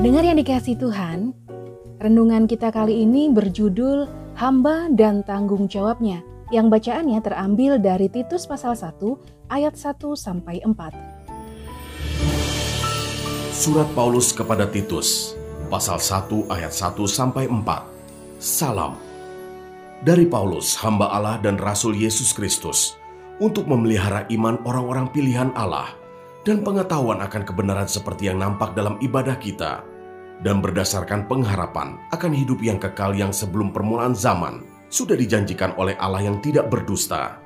Pendengar yang dikasih Tuhan, renungan kita kali ini berjudul Hamba dan Tanggung Jawabnya yang bacaannya terambil dari Titus pasal 1 ayat 1 sampai 4. Surat Paulus kepada Titus pasal 1 ayat 1 sampai 4. Salam. Dari Paulus, hamba Allah dan Rasul Yesus Kristus, untuk memelihara iman orang-orang pilihan Allah dan pengetahuan akan kebenaran seperti yang nampak dalam ibadah kita, dan berdasarkan pengharapan akan hidup yang kekal yang sebelum permulaan zaman sudah dijanjikan oleh Allah yang tidak berdusta,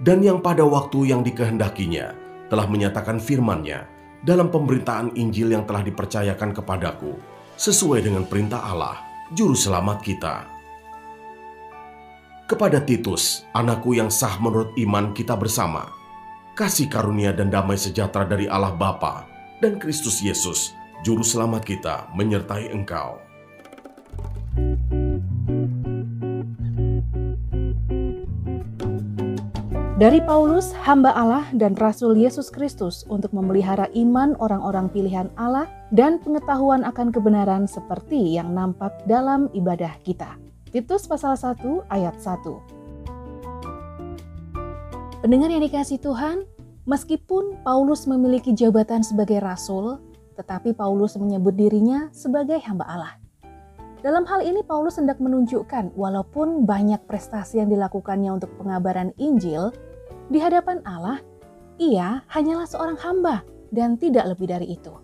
dan yang pada waktu yang dikehendakinya telah menyatakan firman-Nya dalam pemberitaan Injil yang telah dipercayakan kepadaku, sesuai dengan perintah Allah, Juru Selamat kita. Kepada Titus, anakku yang sah menurut iman kita bersama, kasih karunia dan damai sejahtera dari Allah Bapa dan Kristus Yesus, Juru Selamat kita, menyertai engkau. Dari Paulus, hamba Allah dan Rasul Yesus Kristus untuk memelihara iman orang-orang pilihan Allah dan pengetahuan akan kebenaran seperti yang nampak dalam ibadah kita. Titus pasal 1 ayat 1. Pendengar yang dikasih Tuhan, meskipun Paulus memiliki jabatan sebagai rasul, tetapi Paulus menyebut dirinya sebagai hamba Allah. Dalam hal ini Paulus hendak menunjukkan walaupun banyak prestasi yang dilakukannya untuk pengabaran Injil, di hadapan Allah, ia hanyalah seorang hamba dan tidak lebih dari itu.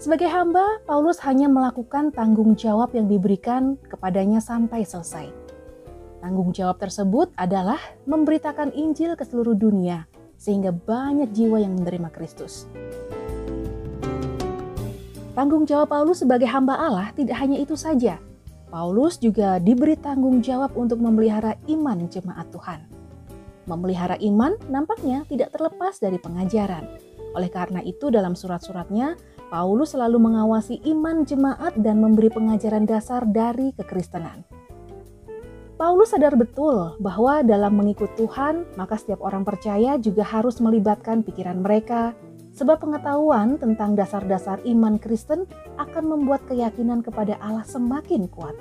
Sebagai hamba, Paulus hanya melakukan tanggung jawab yang diberikan kepadanya sampai selesai. Tanggung jawab tersebut adalah memberitakan Injil ke seluruh dunia, sehingga banyak jiwa yang menerima Kristus. Tanggung jawab Paulus sebagai hamba Allah tidak hanya itu saja. Paulus juga diberi tanggung jawab untuk memelihara iman jemaat Tuhan. Memelihara iman nampaknya tidak terlepas dari pengajaran. Oleh karena itu dalam surat-suratnya, Paulus selalu mengawasi iman jemaat dan memberi pengajaran dasar dari kekristenan. Paulus sadar betul bahwa dalam mengikut Tuhan, maka setiap orang percaya juga harus melibatkan pikiran mereka, sebab pengetahuan tentang dasar-dasar iman Kristen akan membuat keyakinan kepada Allah semakin kuat.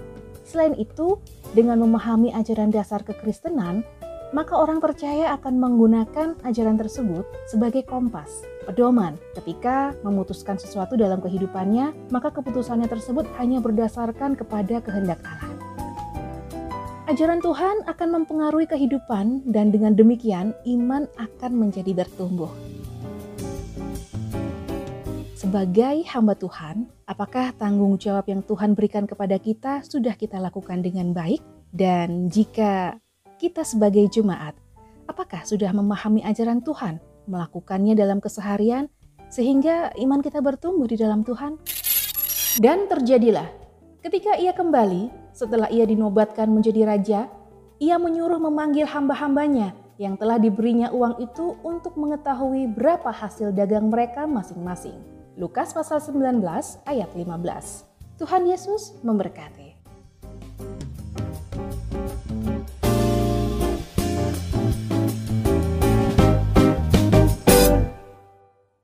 Selain itu, dengan memahami ajaran dasar kekristenan, maka orang percaya akan menggunakan ajaran tersebut sebagai kompas, pedoman. Ketika memutuskan sesuatu dalam kehidupannya, maka keputusannya tersebut hanya berdasarkan kepada kehendak Allah. Ajaran Tuhan akan mempengaruhi kehidupan dan dengan demikian iman akan menjadi bertumbuh. Sebagai hamba Tuhan, apakah tanggung jawab yang Tuhan berikan kepada kita sudah kita lakukan dengan baik? Dan jika kita sebagai jemaat, apakah sudah memahami ajaran Tuhan, melakukannya dalam keseharian, sehingga iman kita bertumbuh di dalam Tuhan? Dan terjadilah, ketika ia kembali, setelah ia dinobatkan menjadi raja, ia menyuruh memanggil hamba-hambanya yang telah diberinya uang itu untuk mengetahui berapa hasil dagang mereka masing-masing. Lukas pasal 19 ayat 15. Tuhan Yesus memberkati.